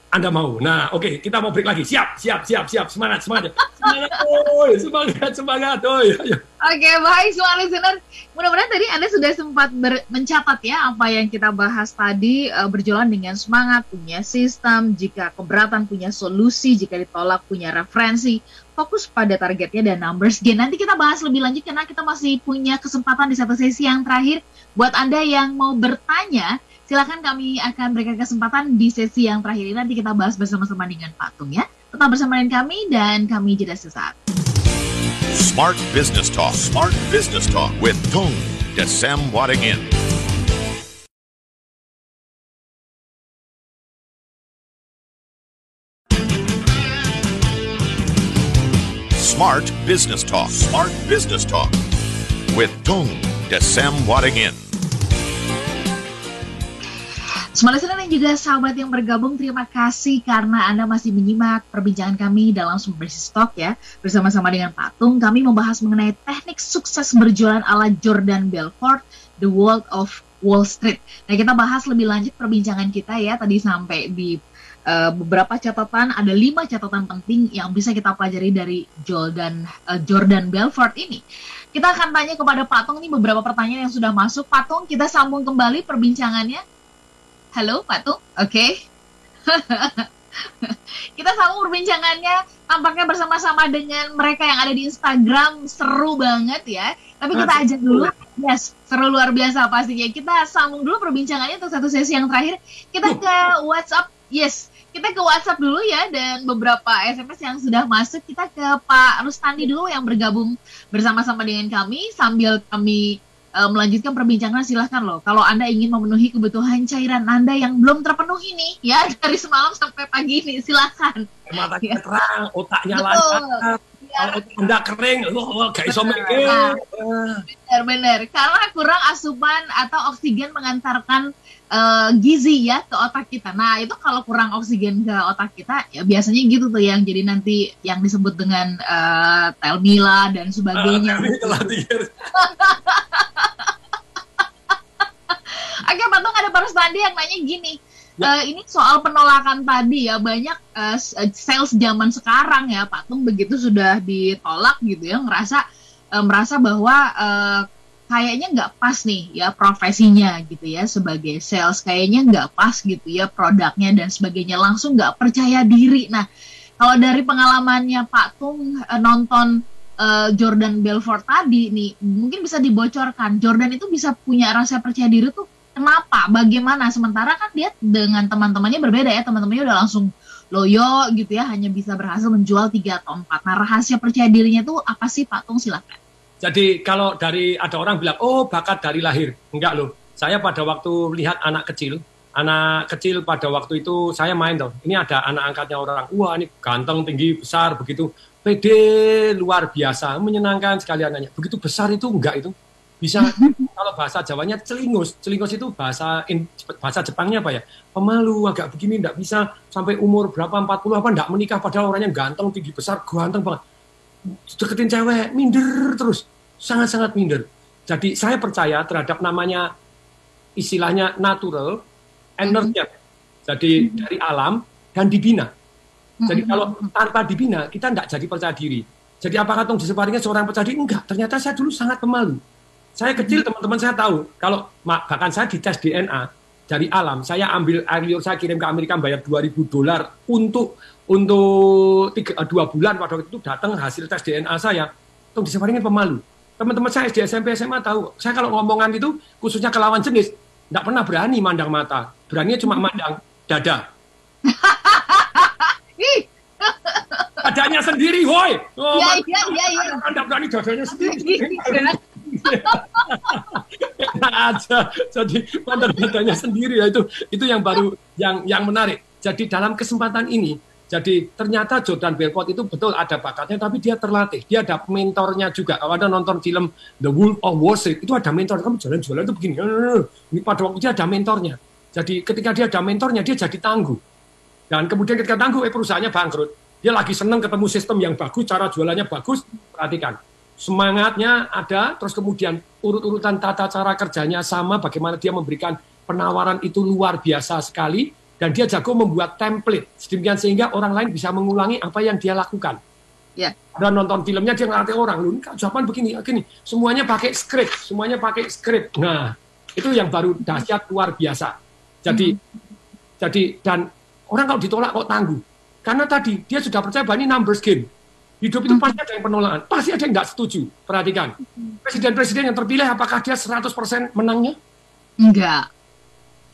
anda mau. Nah, oke, okay, kita mau break lagi. Siap, siap, siap, siap. Semangat, semangat. Semangat, oi, semangat, semangat, oi. Oke,
okay, baik semua listener. Mudah-mudahan tadi Anda sudah sempat mencatat ya apa yang kita bahas tadi uh, berjalan dengan semangat, punya sistem, jika keberatan punya solusi, jika ditolak punya referensi, fokus pada targetnya dan numbers gain. Nanti kita bahas lebih lanjut karena kita masih punya kesempatan di satu sesi yang terakhir buat Anda yang mau bertanya Silakan kami akan berikan kesempatan di sesi yang terakhir ini nanti kita bahas bersama-sama dengan Pak Tung ya. Tetap bersama dengan kami dan kami jeda sesaat.
Smart Business Talk. Smart Business Talk with Tung Desem Wadingin. Smart Business Talk. Smart Business Talk with Tung Desem Wadingin.
Semua listener dan juga sahabat yang bergabung, terima kasih karena Anda masih menyimak perbincangan kami dalam sumber Talk ya. Bersama-sama dengan Patung, kami membahas mengenai teknik sukses berjualan ala Jordan Belfort, The World of Wall Street. Nah, kita bahas lebih lanjut perbincangan kita ya, tadi sampai di uh, beberapa catatan, ada lima catatan penting yang bisa kita pelajari dari Jordan, uh, Jordan Belfort ini. Kita akan tanya kepada Patung ini beberapa pertanyaan yang sudah masuk. Patung, kita sambung kembali perbincangannya. Halo, Pak Tung. Oke. Okay. kita sambung perbincangannya tampaknya bersama-sama dengan mereka yang ada di Instagram seru banget ya. Tapi kita ajak dulu, yes, seru luar biasa pastinya. Kita sambung dulu perbincangannya untuk satu sesi yang terakhir. Kita ke WhatsApp, yes, kita ke WhatsApp dulu ya dan beberapa SMS yang sudah masuk. Kita ke Pak Rustandi dulu yang bergabung bersama-sama dengan kami sambil kami uh, melanjutkan perbincangan silahkan loh. Kalau Anda ingin memenuhi kebutuhan cairan Anda yang belum terpenuhi nih ya dari semalam sampai pagi ini silahkan.
Mata ya. terang, otaknya lancar. Kalau otak Anda kering, loh kayak iso.
Benar-benar. Karena kurang asupan atau oksigen mengantarkan uh, gizi ya ke otak kita. Nah itu kalau kurang oksigen ke otak kita ya biasanya gitu tuh yang jadi nanti yang disebut dengan uh, telmila dan sebagainya. Uh, Oke Patung ada Pak tadi yang nanya gini. Ya. Uh, ini soal penolakan tadi ya banyak uh, sales zaman sekarang ya Patung begitu sudah ditolak gitu ya ngerasa uh, merasa bahwa uh, kayaknya nggak pas nih ya profesinya gitu ya sebagai sales. Kayaknya nggak pas gitu ya produknya dan sebagainya. Langsung nggak percaya diri. Nah kalau dari pengalamannya Pak Tung uh, nonton uh, Jordan Belfort tadi nih mungkin bisa dibocorkan. Jordan itu bisa punya rasa percaya diri tuh kenapa? Bagaimana? Sementara kan dia dengan teman-temannya berbeda ya. Teman-temannya udah langsung loyo gitu ya. Hanya bisa berhasil menjual tiga atau empat. Nah rahasia percaya dirinya tuh apa sih Pak Tung? Silahkan
jadi kalau dari ada orang bilang, oh bakat dari lahir. Enggak loh. Saya pada waktu lihat anak kecil, anak kecil pada waktu itu saya main tuh. Ini ada anak angkatnya orang. Wah ini ganteng, tinggi, besar, begitu. Pede luar biasa, menyenangkan sekali anaknya. Begitu besar itu enggak itu. Bisa kalau bahasa Jawanya celingus. Celingus itu bahasa in, bahasa Jepangnya apa ya? Pemalu, agak begini enggak bisa sampai umur berapa 40 apa enggak menikah padahal orangnya ganteng, tinggi, besar, ganteng banget deketin cewek, minder terus. Sangat-sangat minder. Jadi saya percaya terhadap namanya istilahnya natural energy. Jadi mm-hmm. dari alam dan dibina. Jadi mm-hmm. kalau tanpa dibina, kita tidak jadi percaya diri. Jadi apakah tong diseparingnya seorang percaya diri? Enggak. Ternyata saya dulu sangat pemalu. Saya kecil mm-hmm. teman-teman saya tahu kalau bahkan saya dites DNA dari alam, saya ambil air liur saya kirim ke Amerika bayar 2000 dolar untuk untuk tiga, dua bulan pada waktu itu datang hasil tes DNA saya, untuk disebaringin pemalu. Teman-teman saya SD, SMP, SMA tahu, saya kalau ngomongan itu khususnya ke lawan jenis, tidak pernah berani mandang mata, beraninya cuma mandang dada. Dadanya sendiri, woi.
Oh, iya, iya, iya, iya.
Anda berani dadanya sendiri. Enak aja. Jadi mandang dadanya sendiri ya itu itu yang baru yang yang menarik. Jadi dalam kesempatan ini jadi ternyata Jordan Belfort itu betul ada bakatnya, tapi dia terlatih. Dia ada mentornya juga. Kalau ada nonton film The Wolf of Wall Street, itu ada mentor. Kamu jalan-jalan itu begini. Ini pada waktu dia ada mentornya. Jadi ketika dia ada mentornya, dia jadi tangguh. Dan kemudian ketika tangguh, eh perusahaannya bangkrut. Dia lagi senang ketemu sistem yang bagus, cara jualannya bagus. Perhatikan. Semangatnya ada, terus kemudian urut-urutan tata cara kerjanya sama, bagaimana dia memberikan penawaran itu luar biasa sekali dan dia jago membuat template sedemikian sehingga orang lain bisa mengulangi apa yang dia lakukan.
Ya.
Dan nonton filmnya dia ngelatih orang, lu jawaban begini, begini, semuanya pakai skrip, semuanya pakai skrip. Nah, itu yang baru dahsyat luar biasa. Jadi, hmm. jadi dan orang kalau ditolak kok tangguh, karena tadi dia sudah percaya bahwa ini numbers game. Hidup itu hmm. pasti ada yang penolakan, pasti ada yang nggak setuju. Perhatikan, hmm. presiden-presiden yang terpilih apakah dia 100% menangnya?
Enggak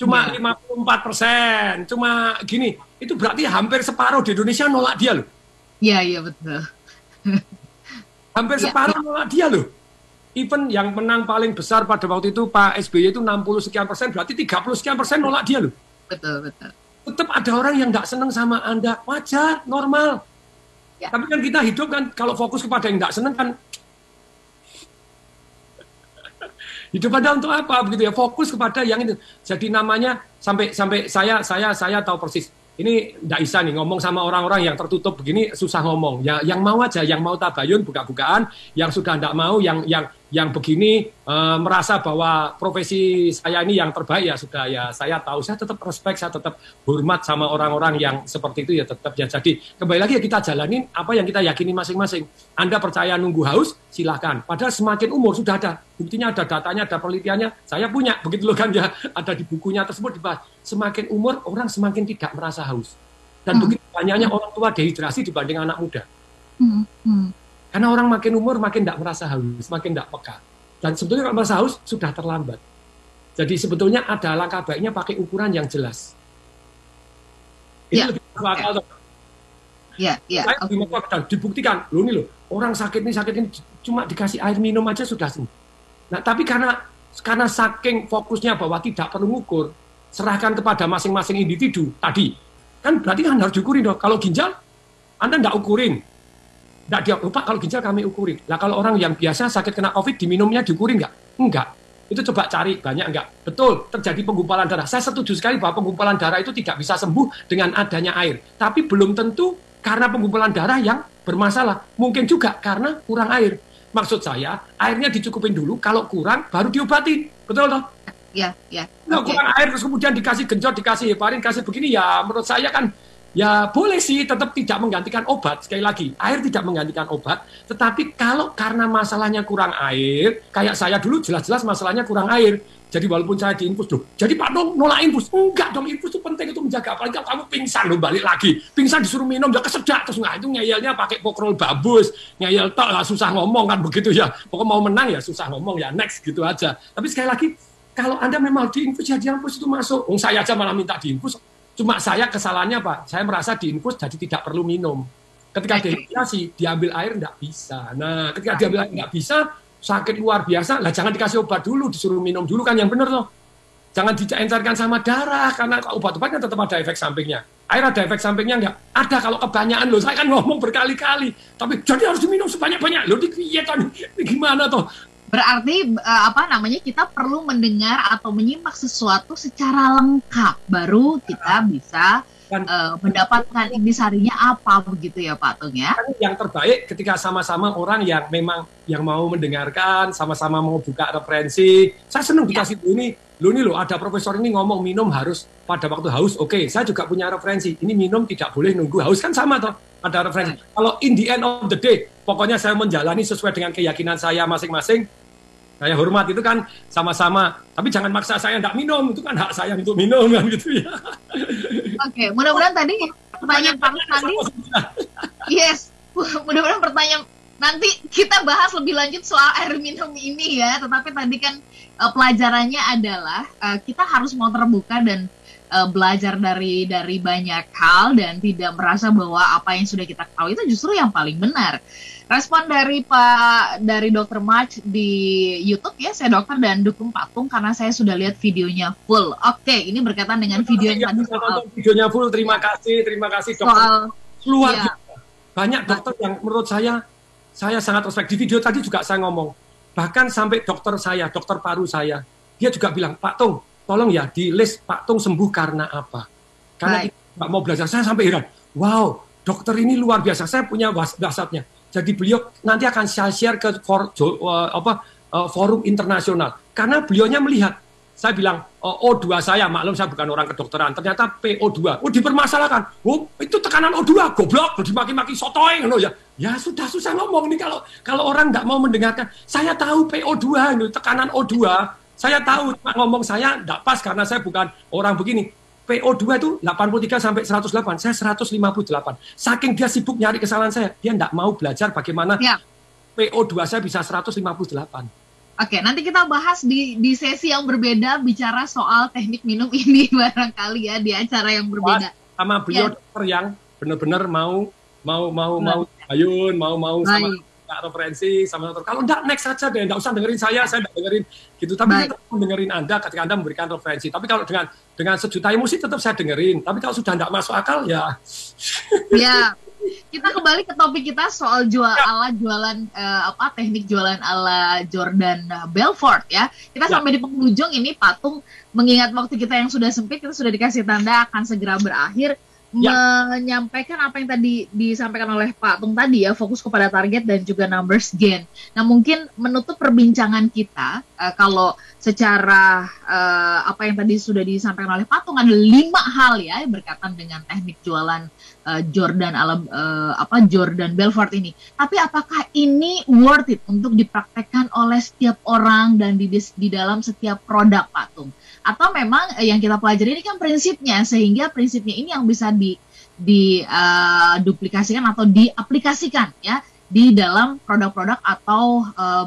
cuma ya. 54 persen, cuma gini, itu berarti hampir separuh di Indonesia nolak dia loh.
Iya, iya betul.
hampir ya, separuh ya. nolak dia loh. Even yang menang paling besar pada waktu itu Pak SBY itu 60 sekian persen, berarti 30 sekian persen nolak dia loh.
Betul, betul.
Tetap ada orang yang nggak senang sama Anda, wajar, normal. Ya. Tapi kan kita hidup kan, kalau fokus kepada yang nggak senang kan Hidup Anda untuk apa begitu ya? Fokus kepada yang itu. Jadi namanya sampai sampai saya saya saya tahu persis. Ini tidak bisa nih ngomong sama orang-orang yang tertutup begini susah ngomong. Ya yang mau aja, yang mau tabayun buka-bukaan, yang sudah tidak mau, yang yang yang begini e, merasa bahwa profesi saya ini yang terbaik ya sudah ya saya tahu. Saya tetap respect saya tetap hormat sama orang-orang yang seperti itu ya tetap ya jadi. Kembali lagi ya kita jalanin apa yang kita yakini masing-masing. Anda percaya nunggu haus silahkan padahal semakin umur sudah ada. Buktinya ada datanya ada penelitiannya. Saya punya begitu loh kan ya. Ada di bukunya tersebut dibahas. Semakin umur orang semakin tidak merasa haus. Dan hmm. begitu banyaknya orang tua dehidrasi dibanding anak muda. Hmm. Hmm. Karena orang makin umur makin tidak merasa haus, makin tidak peka. Dan sebetulnya kalau merasa haus sudah terlambat. Jadi sebetulnya ada langkah baiknya pakai ukuran yang jelas. Ini ya. lebih masuk akal.
Ya, ya.
Saya okay. dibuktikan. Loh ini loh, orang sakit ini sakit ini cuma dikasih air minum aja sudah sembuh. Nah, tapi karena karena saking fokusnya bahwa tidak perlu mengukur, serahkan kepada masing-masing individu tadi. Kan berarti kan harus diukurin dong. Kalau ginjal, Anda tidak ukurin. Nggak dia, lupa kalau ginjal kami ukurin. Nah kalau orang yang biasa sakit kena COVID diminumnya diukurin nggak? Enggak. Itu coba cari banyak enggak? Betul, terjadi penggumpalan darah. Saya setuju sekali bahwa penggumpalan darah itu tidak bisa sembuh dengan adanya air. Tapi belum tentu karena penggumpalan darah yang bermasalah. Mungkin juga karena kurang air. Maksud saya, airnya dicukupin dulu, kalau kurang baru diobati. Betul toh?
Ya, ya.
Nah,
Oke.
kurang air terus kemudian dikasih genjot, dikasih heparin, dikasih begini ya menurut saya kan ya boleh sih tetap tidak menggantikan obat. Sekali lagi air tidak menggantikan obat. Tetapi kalau karena masalahnya kurang air kayak saya dulu jelas-jelas masalahnya kurang air. Jadi walaupun saya diinfus loh jadi Pak Dong nolak infus? Enggak dong infus itu penting itu menjaga. Apalagi kalau kamu pingsan loh balik lagi. Pingsan disuruh minum udah kesedak. Terus nggak itu ngeyelnya pakai pokrol babus. Ngeyel tok susah ngomong kan begitu ya. Pokoknya mau menang ya susah ngomong ya next gitu aja. Tapi sekali lagi kalau Anda memang diinfus ya diinfus itu masuk. Oh, saya aja malah minta diinfus. Cuma saya kesalahannya Pak, saya merasa diinfus jadi tidak perlu minum. Ketika dehidrasi, diambil air nggak bisa. Nah, ketika diambil air nggak bisa, sakit luar biasa, lah jangan dikasih obat dulu, disuruh minum dulu kan yang benar loh. Jangan diencerkan sama darah, karena obat-obatnya tetap ada efek sampingnya. Air ada efek sampingnya nggak? Ada kalau kebanyakan loh. Saya kan ngomong berkali-kali. Tapi jadi harus diminum sebanyak-banyak. Loh, di ini gimana toh?
Berarti eh, apa namanya kita perlu mendengar atau menyimak sesuatu secara lengkap baru kita bisa eh, mendapatkan intisarinya apa begitu ya Pak Tung ya.
kan yang terbaik ketika sama-sama orang yang memang yang mau mendengarkan, sama-sama mau buka referensi. Saya senang dikasih "Loh, ini, lo ini lo ada profesor ini ngomong minum harus pada waktu haus. Oke, saya juga punya referensi. Ini minum tidak boleh nunggu haus kan sama toh. Ada referensi. Kalau in the end of the day, pokoknya saya menjalani sesuai dengan keyakinan saya masing-masing. Saya hormat itu kan sama-sama. Tapi jangan maksa saya tidak minum. Itu kan hak saya untuk minum kan gitu ya.
Oke, mudah-mudahan tadi pertanyaan Pak tadi yes, mudah-mudahan pertanyaan nanti kita bahas lebih lanjut soal air minum ini ya. Tetapi tadi kan eh, pelajarannya adalah eh, kita harus mau terbuka dan eh, belajar dari dari banyak hal dan tidak merasa bahwa apa yang sudah kita tahu itu justru yang paling benar. Respon dari Pak dari Dokter March di YouTube ya, saya dokter dan dukung patung karena saya sudah lihat videonya full. Oke, ini berkaitan dengan video yang tadi soal
videonya full. Terima kasih, terima kasih dokter.
soal
luar
Iya.
Banyak dokter yang menurut saya saya sangat respect. Di video tadi juga saya ngomong. Bahkan sampai dokter saya, dokter paru saya, dia juga bilang, Pak Tung, tolong ya di list Pak Tung sembuh karena apa? Karena nggak mau belajar. Saya sampai heran. Wow, dokter ini luar biasa. Saya punya WhatsApp-nya. Jadi beliau nanti akan saya share ke for, jo- eh, apa, eh, forum internasional. Karena beliaunya melihat saya bilang oh, O2 saya maklum saya bukan orang kedokteran. Ternyata PO2 oh dipermasalahkan. Oh itu tekanan O2 goblok dimaki-maki sotoy ngono ya. Ya sudah susah ngomong nih kalau kalau orang nggak mau mendengarkan. Saya tahu PO2 ini tekanan O2 saya tahu ngomong saya nggak pas karena saya bukan orang begini PO2 itu 83 sampai 108 saya 158 saking dia sibuk nyari kesalahan saya dia nggak mau belajar bagaimana
Ya.
PO2 saya bisa 158
Oke, nanti kita bahas di di sesi yang berbeda bicara soal teknik minum ini barangkali ya di acara yang berbeda.
sama beliau
Ya.
dokter yang benar-benar mau mau mau
Nah.
mau ayun mau mau sama
Baik.
Kak referensi sama dokter. Kalau enggak next saja deh, enggak usah dengerin saya, saya enggak dengerin gitu. Tapi
Baik.
saya tetap dengerin Anda ketika Anda memberikan referensi. Tapi kalau dengan dengan sejuta emosi tetap saya dengerin. Tapi kalau sudah enggak masuk akal ya
Ya, kita kembali ke topik kita soal jual ala jualan eh, apa teknik jualan ala Jordan Belfort ya. Kita
Ya.
sampai di penghujung ini patung mengingat waktu kita yang sudah sempit kita sudah dikasih tanda akan segera berakhir
Ya.
menyampaikan apa yang tadi disampaikan oleh Pak Tung tadi ya fokus kepada target dan juga numbers gain. Nah mungkin menutup perbincangan kita eh, kalau secara eh, apa yang tadi sudah disampaikan oleh Patung ada lima hal ya berkaitan dengan teknik jualan eh, Jordan ala eh, apa Jordan Belfort ini. Tapi apakah ini worth it untuk dipraktekkan oleh setiap orang dan di di dalam setiap produk Patung? Atau memang eh, yang kita pelajari ini kan prinsipnya sehingga prinsipnya ini yang bisa di di eh, duplikasikan atau diaplikasikan ya di dalam produk-produk atau eh,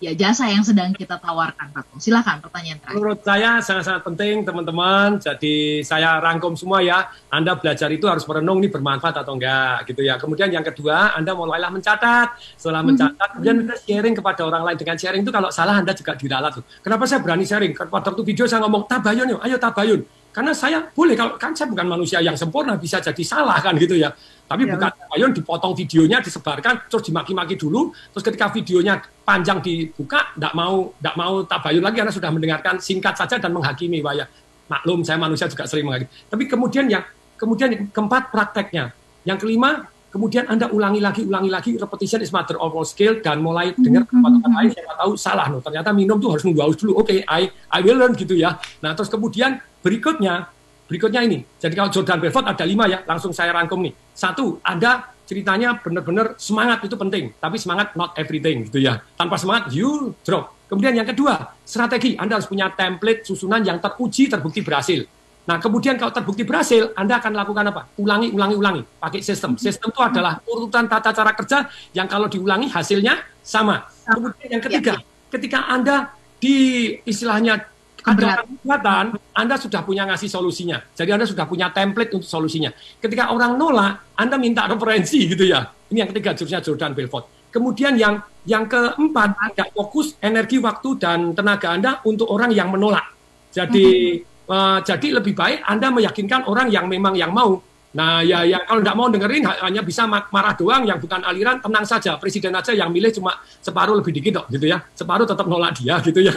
ya jasa yang sedang kita tawarkan Patung. Silakan pertanyaan terakhir.
menurut saya sangat-sangat penting teman-teman. Jadi saya rangkum semua ya. Anda belajar itu harus merenung ini bermanfaat atau enggak gitu ya. Kemudian yang kedua, Anda mulailah mencatat. Setelah mencatat, kemudian Anda sharing kepada orang lain. Dengan sharing itu kalau salah Anda juga diralat. tuh. Kenapa saya berani sharing? Pada waktu video saya ngomong tabayun yuk, ayo tabayun. Karena saya boleh kalau kan saya bukan manusia yang sempurna bisa jadi salah kan gitu ya. Tapi
Ya.
bukan Tabayun dipotong videonya disebarkan terus dimaki-maki dulu terus ketika videonya panjang dibuka tidak mau tidak mau Tabayun lagi karena sudah mendengarkan singkat saja dan menghakimi Wah ya maklum saya manusia juga sering menghakimi. Tapi kemudian yang kemudian yang keempat prakteknya. Yang kelima kemudian Anda ulangi lagi, ulangi lagi, repetition is matter of all skill, dan mulai dengar tempat-tempat lain, saya tahu salah, no. ternyata minum tuh harus nunggu haus dulu, oke, I, I will learn gitu ya. Nah, terus kemudian berikutnya, berikutnya ini, jadi kalau Jordan Belfort ada lima ya, langsung saya rangkum nih. Satu, Anda ceritanya benar-benar semangat itu penting, tapi semangat not everything gitu ya. Tanpa semangat, you drop. Kemudian yang kedua, strategi, Anda harus punya template susunan yang teruji, terbukti berhasil. Nah, kemudian kalau terbukti berhasil, Anda akan lakukan apa? Ulangi, ulangi, ulangi. Pakai sistem. Sistem itu adalah urutan tata cara kerja yang kalau diulangi hasilnya sama. Kemudian yang ketiga, ketika Anda di istilahnya ada keberatan, Anda sudah punya ngasih solusinya. Jadi Anda sudah punya template untuk solusinya. Ketika orang nolak, Anda minta referensi gitu ya. Ini yang ketiga jurusnya Jordan Belfort. Kemudian yang yang keempat, Anda fokus energi, waktu, dan tenaga Anda untuk orang yang menolak. Jadi Uh, jadi lebih baik Anda meyakinkan orang yang memang yang mau. Nah, ya yang kalau tidak mau dengerin hanya bisa marah doang yang bukan aliran, tenang saja. Presiden aja yang milih cuma separuh lebih dikit dok, gitu ya. Separuh tetap nolak dia, gitu ya.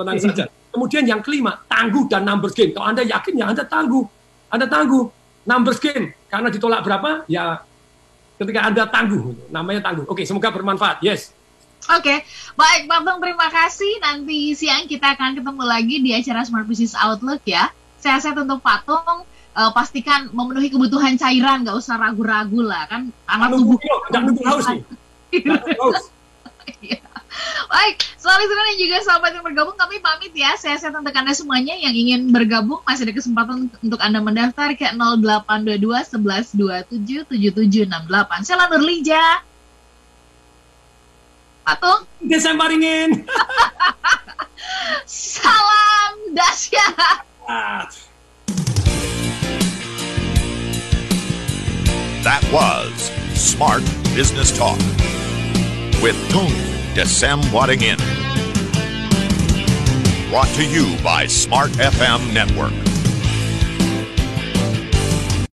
tenang saja. Kemudian yang kelima, tangguh dan numbers game. Kalau Anda yakin ya Anda tangguh. Anda tangguh. Numbers game. Karena ditolak berapa, ya ketika Anda tangguh. Namanya tangguh. Oke, semoga bermanfaat. Yes.
Oke, baik Pak Tung, terima kasih. Nanti siang kita akan ketemu lagi di acara Smart Business Outlook ya. Sehat-sehat untuk Pak Tung. Uh, pastikan memenuhi kebutuhan cairan, nggak usah ragu-ragu lah kan. Anak tubuh.
Nggak nunggu haus nih.
Iya. Baik, selalu listener dan juga sahabat yang bergabung, kami pamit ya. Sehat-sehat untuk Anda semuanya yang ingin bergabung. Masih ada kesempatan untuk Anda mendaftar ke 0822 1127 7768. Saya Lanur Lija. Patung.
Desember ingin.
Salam dahsyat. Ah.
That was Smart Business Talk with Tung Desem Wadding In. Brought to you by Smart FM Network.